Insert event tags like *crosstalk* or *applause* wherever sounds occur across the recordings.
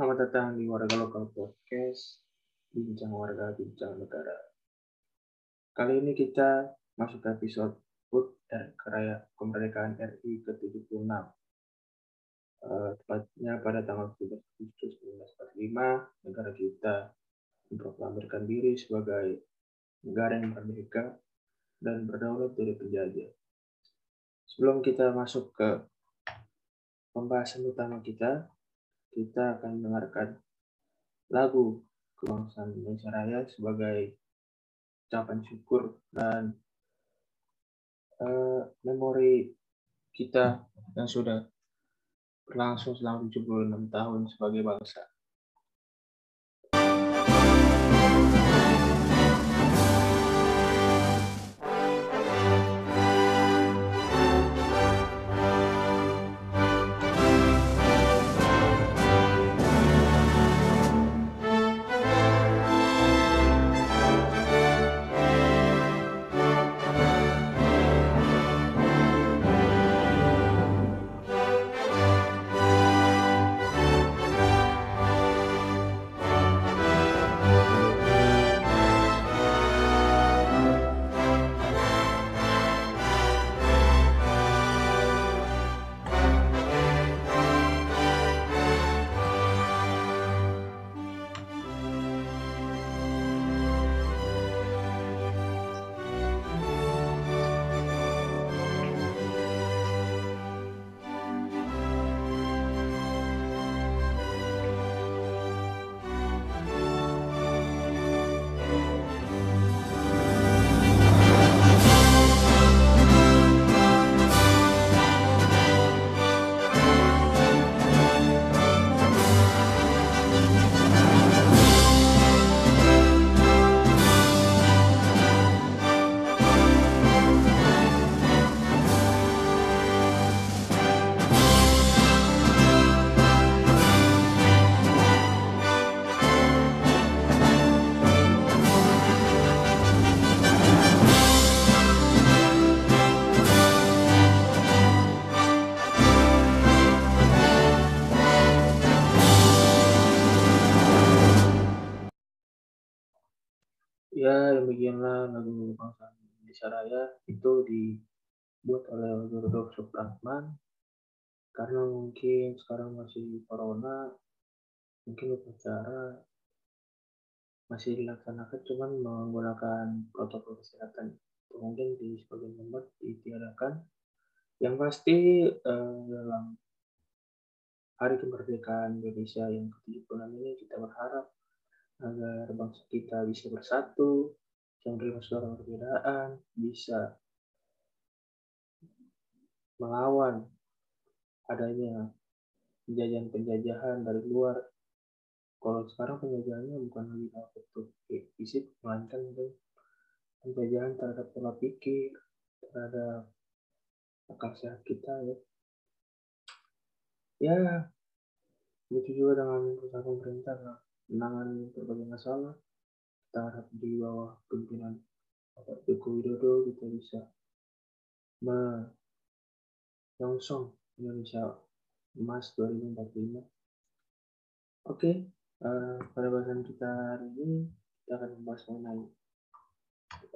Selamat datang di Warga Lokal Podcast, Bincang Warga, Bincang Negara. Kali ini kita masuk ke episode HUT Keraya Kemerdekaan RI ke-76. Uh, tepatnya pada tanggal 17 Agustus 1945, negara kita memproklamirkan diri sebagai negara yang merdeka dan berdaulat dari penjajah. Sebelum kita masuk ke pembahasan utama kita, kita akan mendengarkan lagu kebangsaan Indonesia Raya sebagai ucapan syukur dan uh, memori kita yang sudah berlangsung selama 76 tahun sebagai bangsa. Demikianlah lagu bangsa Indonesia Raya itu dibuat oleh Rudolf Supratman karena mungkin sekarang masih corona mungkin upacara masih dilaksanakan cuman menggunakan protokol kesehatan mungkin di sebagian tempat ditiadakan. Yang pasti eh, dalam hari kemerdekaan Indonesia yang ke-76 ini kita berharap agar bangsa kita bisa bersatu, bisa menerima suara perbedaan, bisa melawan adanya penjajahan-penjajahan dari luar. Kalau sekarang penjajahannya bukan lagi dalam fisik, melainkan penjajahan terhadap pola pikir, terhadap akal sehat kita ya. Ya, begitu juga dengan perusahaan pemerintah menangani berbagai masalah. Kita harap di bawah pimpinan Bapak Joko Widodo kita bisa menyongsong Indonesia emas 2045. Oke, uh, pada bahasan kita hari ini kita akan membahas mengenai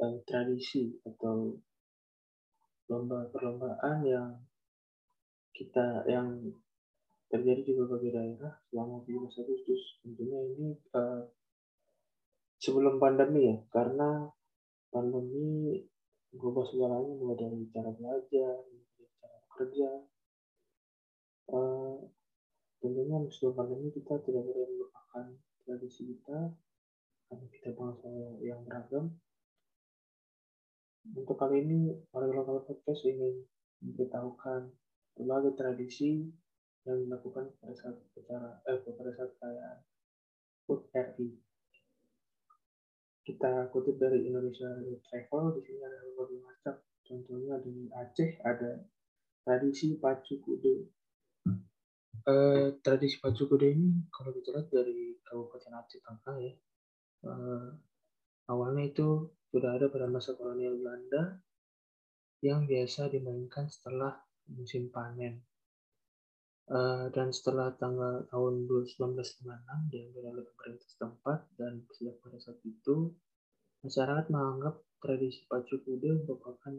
uh, tradisi atau lomba perlombaan yang kita yang terjadi di berbagai daerah selama 17 Agustus. Tentunya ini uh, sebelum pandemi ya, karena pandemi berubah segalanya mulai dari cara belajar, cara kerja. Uh, tentunya sebelum pandemi kita tidak boleh melupakan tradisi kita, karena kita bangsa yang beragam. Untuk kali ini, para lokal podcast ingin memberitahukan berbagai tradisi yang dilakukan pada saat acara eh pada saat perayaan HUT RI. Kita kutip dari Indonesia Travel, di sini ada berbagai macam. Contohnya di Aceh ada tradisi pacu kude. Eh, tradisi pacu kude ini kalau kita dari Kabupaten Aceh Tangkang ya. Eh, awalnya itu sudah ada pada masa kolonial Belanda yang biasa dimainkan setelah musim panen Uh, dan setelah tanggal tahun 1956 diambil oleh pemerintah setempat dan sejak pada saat itu masyarakat menganggap tradisi pacu kuda merupakan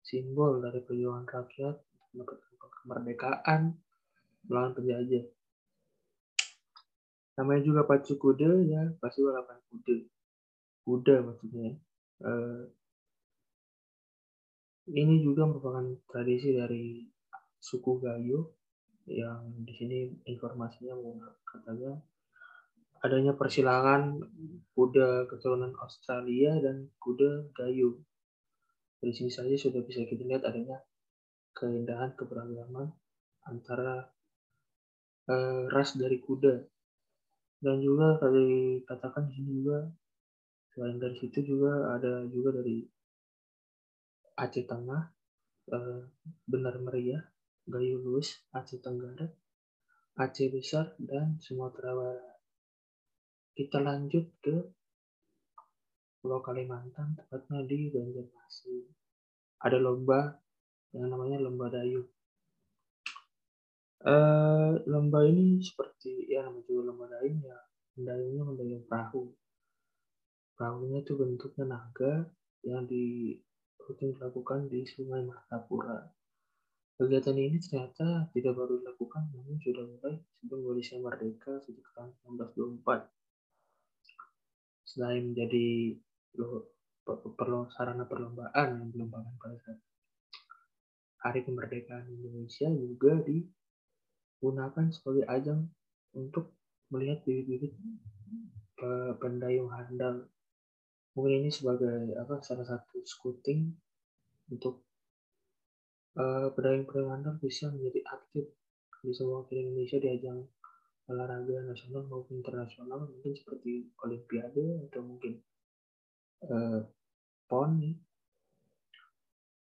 simbol dari perjuangan rakyat mendapatkan kemerdekaan melawan penjajah. Namanya juga pacu kuda ya pasti balapan kuda. Kuda maksudnya. Uh, ini juga merupakan tradisi dari suku Gayo yang di sini informasinya katanya adanya persilangan kuda keturunan Australia dan kuda Gayo. Dari sini saja sudah bisa kita lihat adanya keindahan keberagaman antara uh, ras dari kuda. Dan juga tadi katakan di sini juga selain dari situ juga ada juga dari Aceh Tengah, uh, Benar Meriah, Gayo Luwes, Aceh Tenggara, Aceh Besar, dan Sumatera Barat. Kita lanjut ke Pulau Kalimantan, tepatnya di Banjarmasin. Ada lomba yang namanya lomba dayu. Uh, lomba ini seperti ya namanya juga lomba dayung ya mendayungnya mendayung perahu. Perahunya itu bentuknya naga yang di rutin dilakukan di Sungai Martapura. Kegiatan ini ternyata tidak baru dilakukan, namun sudah mulai sebelum Indonesia merdeka sejak tahun 1924. Selain menjadi perlu sarana perlombaan yang dilombakan pada saat Hari Kemerdekaan Indonesia juga digunakan sebagai ajang untuk melihat bibit-bibit pendayung handal. Mungkin ini sebagai apa salah satu scouting untuk uh, pedayung-pedayung handal bisa menjadi aktif bisa mewakili Indonesia di ajang olahraga nasional maupun internasional mungkin seperti Olimpiade atau mungkin uh, PON nih.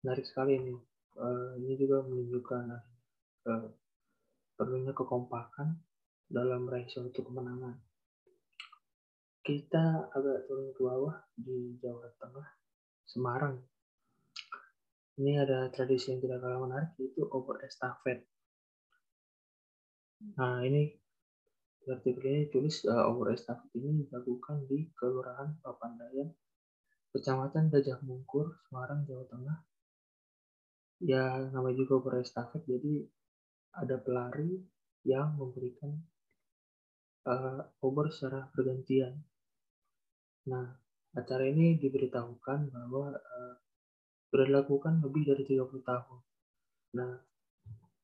Menarik sekali ini. Uh, ini juga menunjukkan uh, perlunya kekompakan dalam meraih suatu kemenangan. Kita agak turun ke bawah di Jawa Tengah, Semarang ini ada tradisi yang tidak kalah menarik yaitu obor estafet. Nah ini artikel ini tulis uh, obor estafet ini dilakukan di Kelurahan Papandayan, Kecamatan Gajah Mungkur, Semarang, Jawa Tengah. Ya namanya juga obor estafet, jadi ada pelari yang memberikan uh, obor secara bergantian. Nah, acara ini diberitahukan bahwa uh, sudah dilakukan lebih dari 30 tahun. Nah,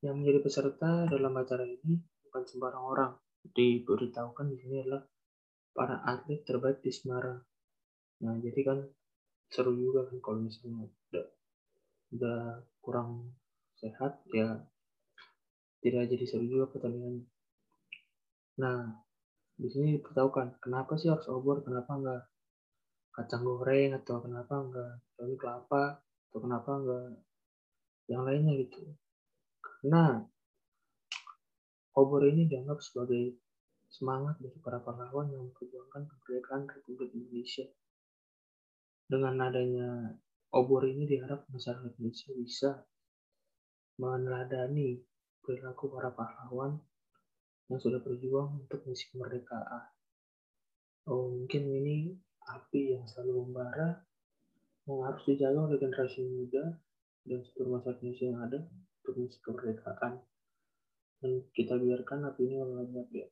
yang menjadi peserta dalam acara ini bukan sembarang orang. Diberitahukan di sini adalah para atlet terbaik di Semarang. Nah, jadi kan seru juga kan kalau misalnya udah, udah kurang sehat ya tidak jadi seru juga pertandingan. Nah, di sini diberitahukan kenapa sih harus obor, kenapa enggak kacang goreng atau kenapa enggak daun kelapa atau kenapa enggak yang lainnya gitu? Karena obor ini dianggap sebagai semangat dari para pahlawan yang memperjuangkan kemerdekaan Republik Indonesia. Dengan adanya obor ini diharap masyarakat Indonesia bisa meneladani perilaku para pahlawan yang sudah berjuang untuk misi kemerdekaan. Oh, mungkin ini api yang selalu membara yang harus dijaga oleh generasi muda dan seluruh masyarakat Indonesia yang ada untuk misi kemerdekaan. Dan kita biarkan api ini melalap ya.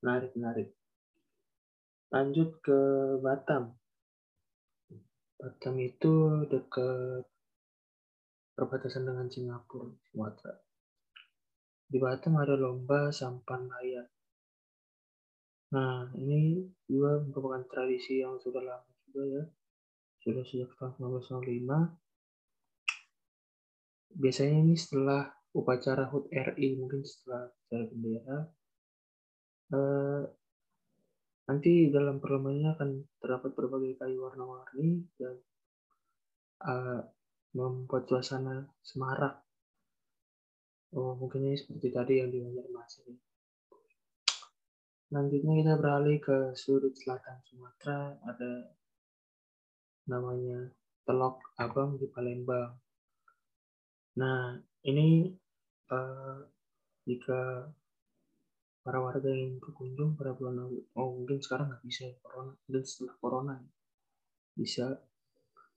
Menarik, menarik. Lanjut ke Batam. Batam itu dekat perbatasan dengan Singapura, Sumatera. Di Batam ada lomba sampan layar. Nah, ini juga merupakan tradisi yang sudah lama juga ya sudah sejak tahun 1995. Biasanya ini setelah upacara HUT RI, mungkin setelah upacara bendera, eh, nanti dalam perlombanya akan terdapat berbagai kayu warna-warni dan eh, membuat suasana semarak. Oh, mungkin ini seperti tadi yang di Banjarmasin. Selanjutnya kita beralih ke sudut selatan Sumatera, ada namanya Telok Abang di Palembang. Nah, ini uh, jika para warga yang berkunjung pada bulan lalu, oh mungkin sekarang nggak bisa ya corona, dan setelah corona bisa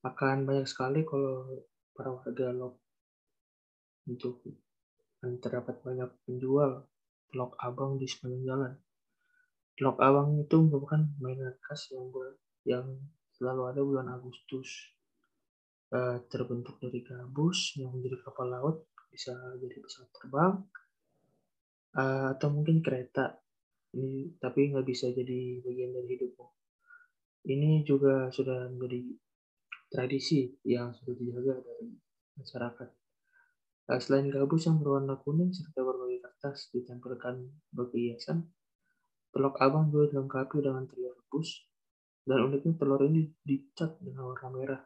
akan banyak sekali kalau para warga lock untuk terdapat banyak penjual lok abang di sepanjang jalan. Lok abang itu merupakan mainan khas yang yang selalu ada bulan Agustus. Uh, terbentuk dari gabus yang menjadi kapal laut, bisa jadi pesawat terbang, uh, atau mungkin kereta. Ini tapi nggak bisa jadi bagian dari hidupmu. Ini juga sudah menjadi tradisi yang sudah dijaga dari masyarakat. Uh, selain gabus yang berwarna kuning serta berbagai kertas ditempelkan bagi hiasan, telok abang juga dilengkapi dengan telur rebus dan uniknya telur ini dicat dengan warna merah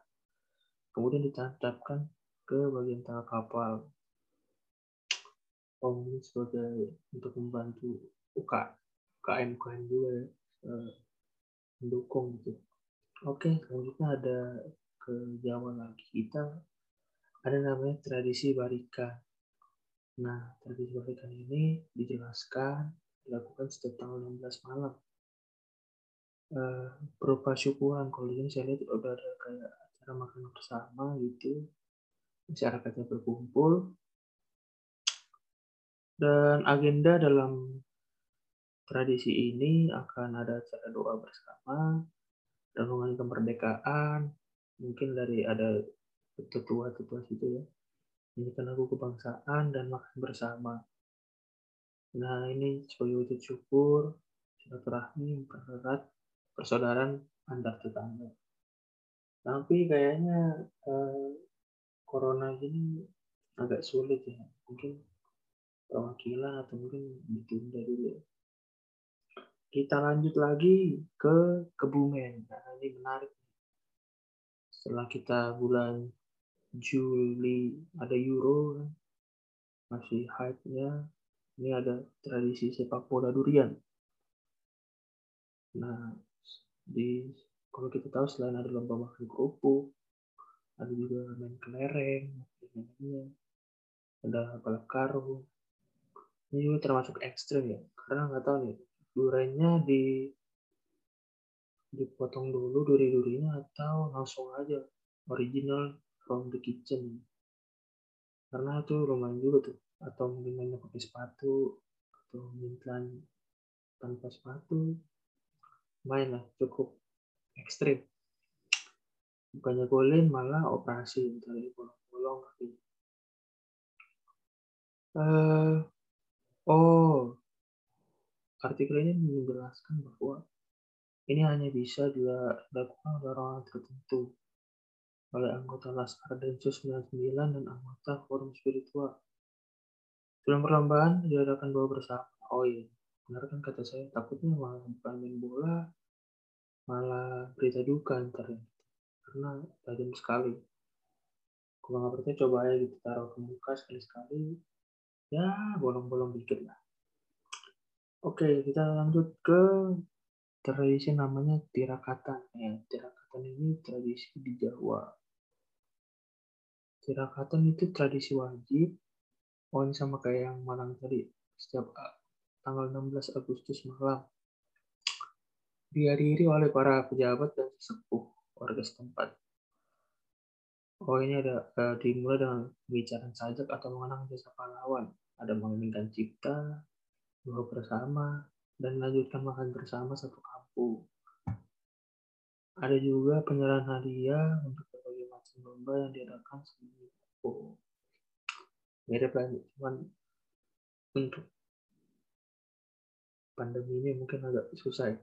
kemudian ditancapkan ke bagian tengah kapal. Oh, ini sebagai untuk membantu UK, UKM UKM juga ya, eh, mendukung gitu. Oke, selanjutnya ada ke Jawa lagi kita ada namanya tradisi barikan. Nah, tradisi barikan ini dijelaskan dilakukan setiap tanggal 16 malam. Uh, berupa syukuran. Kalau ini saya lihat udah ada kayak kita makan bersama gitu. Masyarakatnya berkumpul. Dan agenda dalam tradisi ini akan ada acara doa bersama renungan kemerdekaan mungkin dari ada tetua-tetua situ ya. Ini kan lagu kebangsaan dan makan bersama. Nah ini sebagai wujud syukur silaturahmi mempererat persaudaraan antar tetangga tapi kayaknya uh, corona ini agak sulit ya. Mungkin perwakilan atau mungkin ditunda dulu. Ya. Kita lanjut lagi ke Kebumen. Nah, ini menarik. Setelah kita bulan Juli ada Euro, masih hype-nya. Ini ada tradisi sepak bola durian. Nah, di kalau kita tahu selain ada lomba makan kerupuk ada juga main kelereng ada balap karung. Ini juga termasuk ekstrim ya. Karena nggak tahu nih duriannya di dipotong dulu duri-durinya atau langsung aja original from the kitchen. Karena itu lumayan juga tuh. Atau mungkin mainnya pakai sepatu atau mungkin tanpa sepatu main lah cukup ekstrim bukannya golin malah operasi dari bolong-bolong uh, oh artikel ini menjelaskan bahwa ini hanya bisa dilakukan oleh orang tertentu oleh anggota Laskar Densus 99 dan anggota Forum Spiritual. Sebelum perlombaan diadakan bawa bersama. Oh iya, benar kan kata saya, takutnya malah bukan main bola, malah berita duka ntar. Karena tajam sekali. Kalau nggak percaya coba aja gitu taruh ke muka sekali-sekali ya bolong-bolong dikit lah. Oke kita lanjut ke tradisi namanya tirakatan. Ya tirakatan ini tradisi di Jawa. Tirakatan itu tradisi wajib ini sama kayak yang malam tadi. Setiap tanggal 16 Agustus malam dihadiri oleh para pejabat dan sesepuh warga setempat. Oh ini ada uh, dimulai dengan pembicaraan sajak atau mengenang jasa pahlawan. Ada menginginkan cipta, doa bersama, dan melanjutkan makan bersama satu kampung. Ada juga penyerahan hadiah untuk berbagai macam lomba yang diadakan sebelum kampung. Mirip cuman untuk pandemi ini mungkin agak susah ya.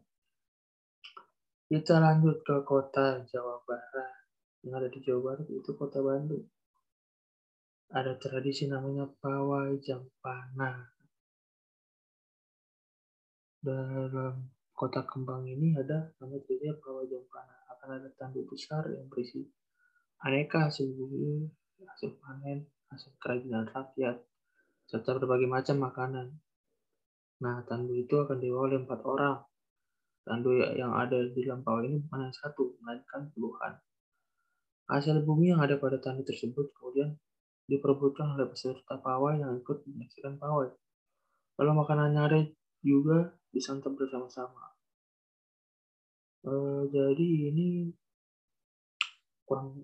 Kita lanjut ke kota Jawa Barat. Yang ada di Jawa Barat itu kota Bandung. Ada tradisi namanya pawai jampana. Dalam kota kembang ini ada namanya tradisi pawai jampana. Akan ada tanduk besar yang berisi aneka hasil bumi, hasil panen, hasil kerajinan rakyat, serta berbagai macam makanan. Nah, tandu itu akan dibawa oleh empat orang Tandu yang ada di lampau ini bukan hanya satu, melainkan puluhan. Hasil bumi yang ada pada tandu tersebut kemudian diperebutkan oleh peserta pawai yang ikut menyaksikan pawai. Lalu makanan nyare juga disantap bersama-sama. Uh, jadi ini kurang,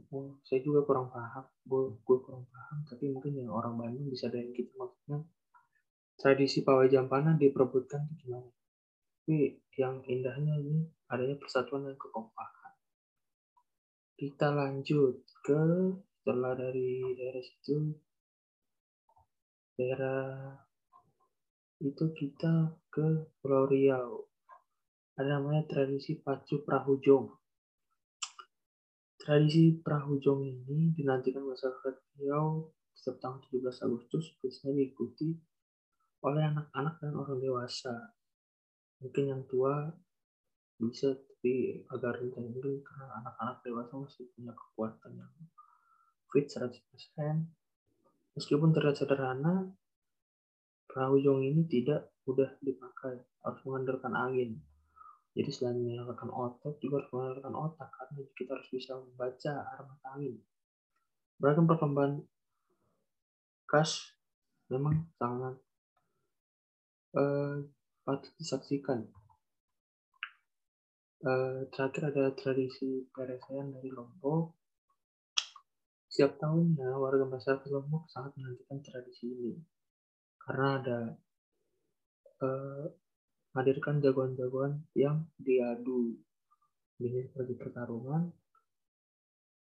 saya juga kurang paham, gue, gue kurang paham, tapi mungkin yang orang Bandung bisa dari kita maksudnya tradisi pawai jampana diperebutkan itu gimana? Tapi yang indahnya ini adanya persatuan dan kekompakan. Kita lanjut ke setelah dari daerah situ daerah itu kita ke Pulau Riau ada namanya tradisi pacu prahujong tradisi prahujong ini dinantikan masyarakat Riau setiap tanggal 17 Agustus biasanya diikuti oleh anak-anak dan orang dewasa mungkin yang tua bisa tapi agar rentan mungkin karena anak-anak dewasa masih punya kekuatan yang fit 100%. Meskipun terlihat sederhana, perahu jong ini tidak mudah dipakai, harus mengandalkan angin. Jadi selain menyalakan otot, juga harus mengandalkan otak, karena kita harus bisa membaca arah mata angin. Beragam perkembangan khas memang sangat uh, patut disaksikan. Uh, terakhir ada tradisi peresean dari Lombok setiap tahunnya, warga masyarakat Lombok sangat menantikan tradisi ini. Karena ada eh, menghadirkan jagoan-jagoan yang diadu. Ini seperti pertarungan.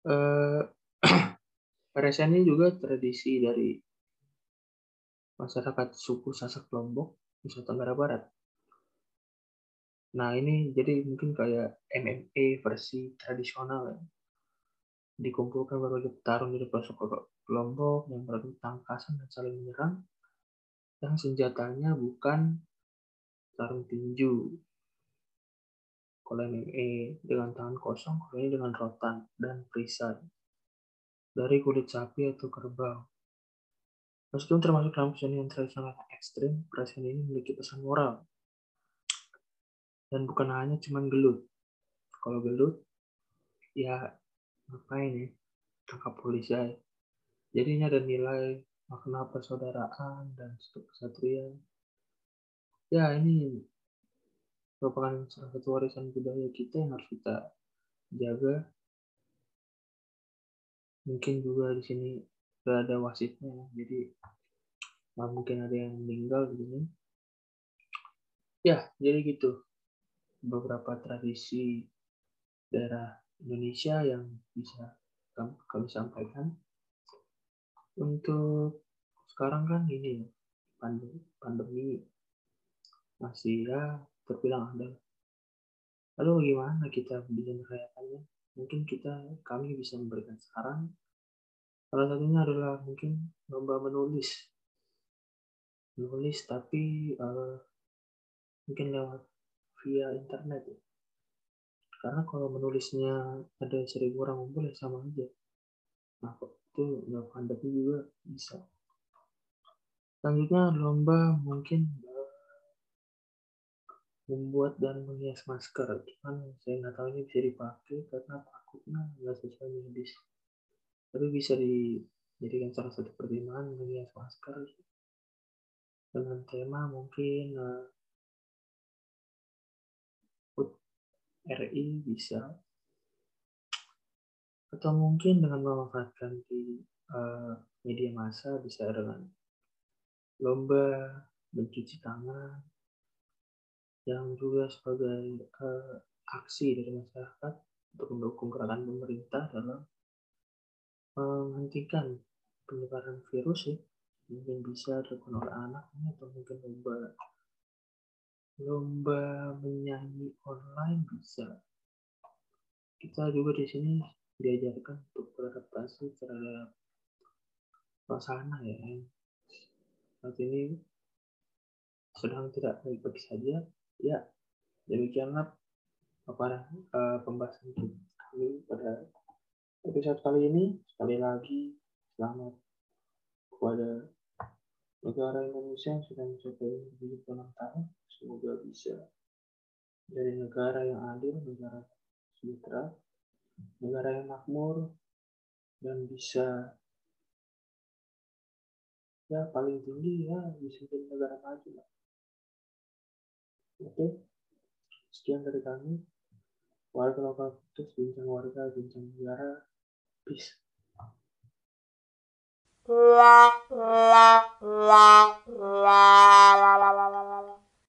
Eh, *clears throat* ini juga tradisi dari masyarakat suku Sasak Lombok, Nusa Tenggara Barat. Nah, ini jadi mungkin kayak MMA versi tradisional ya. Dikumpulkan berbagai petarung dari pelosok kelompok yang beradu tangkasan dan saling menyerang yang senjatanya bukan sarung tinju. Kalau MMA dengan tangan kosong kalau ini dengan rotan dan perisai. Dari kulit sapi atau kerbau Meskipun termasuk dalam kesenian tradisional ekstrim, presiden ini memiliki pesan moral. Dan bukan hanya cuman gelut. Kalau gelut, ya ngapain ya tangkap polisi aja jadinya ada nilai makna persaudaraan dan kesatuan ya ini merupakan salah satu warisan budaya kita yang harus kita jaga mungkin juga di sini ada wasitnya jadi nah, mungkin ada yang meninggal di sini ya jadi gitu beberapa tradisi daerah Indonesia yang bisa kami sampaikan. Untuk sekarang kan ini pandemi, pandemi masih ya terbilang ada. Lalu gimana kita bisa merayakannya? Mungkin kita kami bisa memberikan saran. Salah satunya adalah mungkin lomba menulis. Menulis tapi uh, mungkin lewat via internet. Ya karena kalau menulisnya ada seribu orang ngumpul ya sama aja. Nah itu nggak pandemi juga bisa. Selanjutnya lomba mungkin uh, membuat dan menghias masker. Cuman saya nggak tahu ini bisa dipakai karena takutnya nggak sesuai medis tapi bisa dijadikan salah satu pertimbangan menghias masker dengan tema mungkin uh, RI bisa. Atau mungkin dengan memanfaatkan di uh, media massa bisa dengan lomba mencuci tangan yang juga sebagai uh, aksi dari masyarakat untuk mendukung gerakan pemerintah dalam menghentikan penyebaran virus ya mungkin bisa dilakukan oleh anaknya atau mungkin lomba lomba menyanyi online bisa. Kita juga di sini diajarkan untuk beradaptasi terhadap suasana ya. Saat ini sedang tidak baik-baik saja. Ya, demikianlah apa uh, pembahasan kami pada episode kali ini. Sekali lagi, selamat kepada negara Indonesia yang sudah mencapai 76 tahun semoga bisa dari negara yang adil, negara sejahtera, negara yang makmur, dan bisa ya paling tinggi ya bisa jadi negara maju lah. Oke, sekian dari kami. Warga lokal putus, bincang warga, bincang negara. Peace. la la la la la la la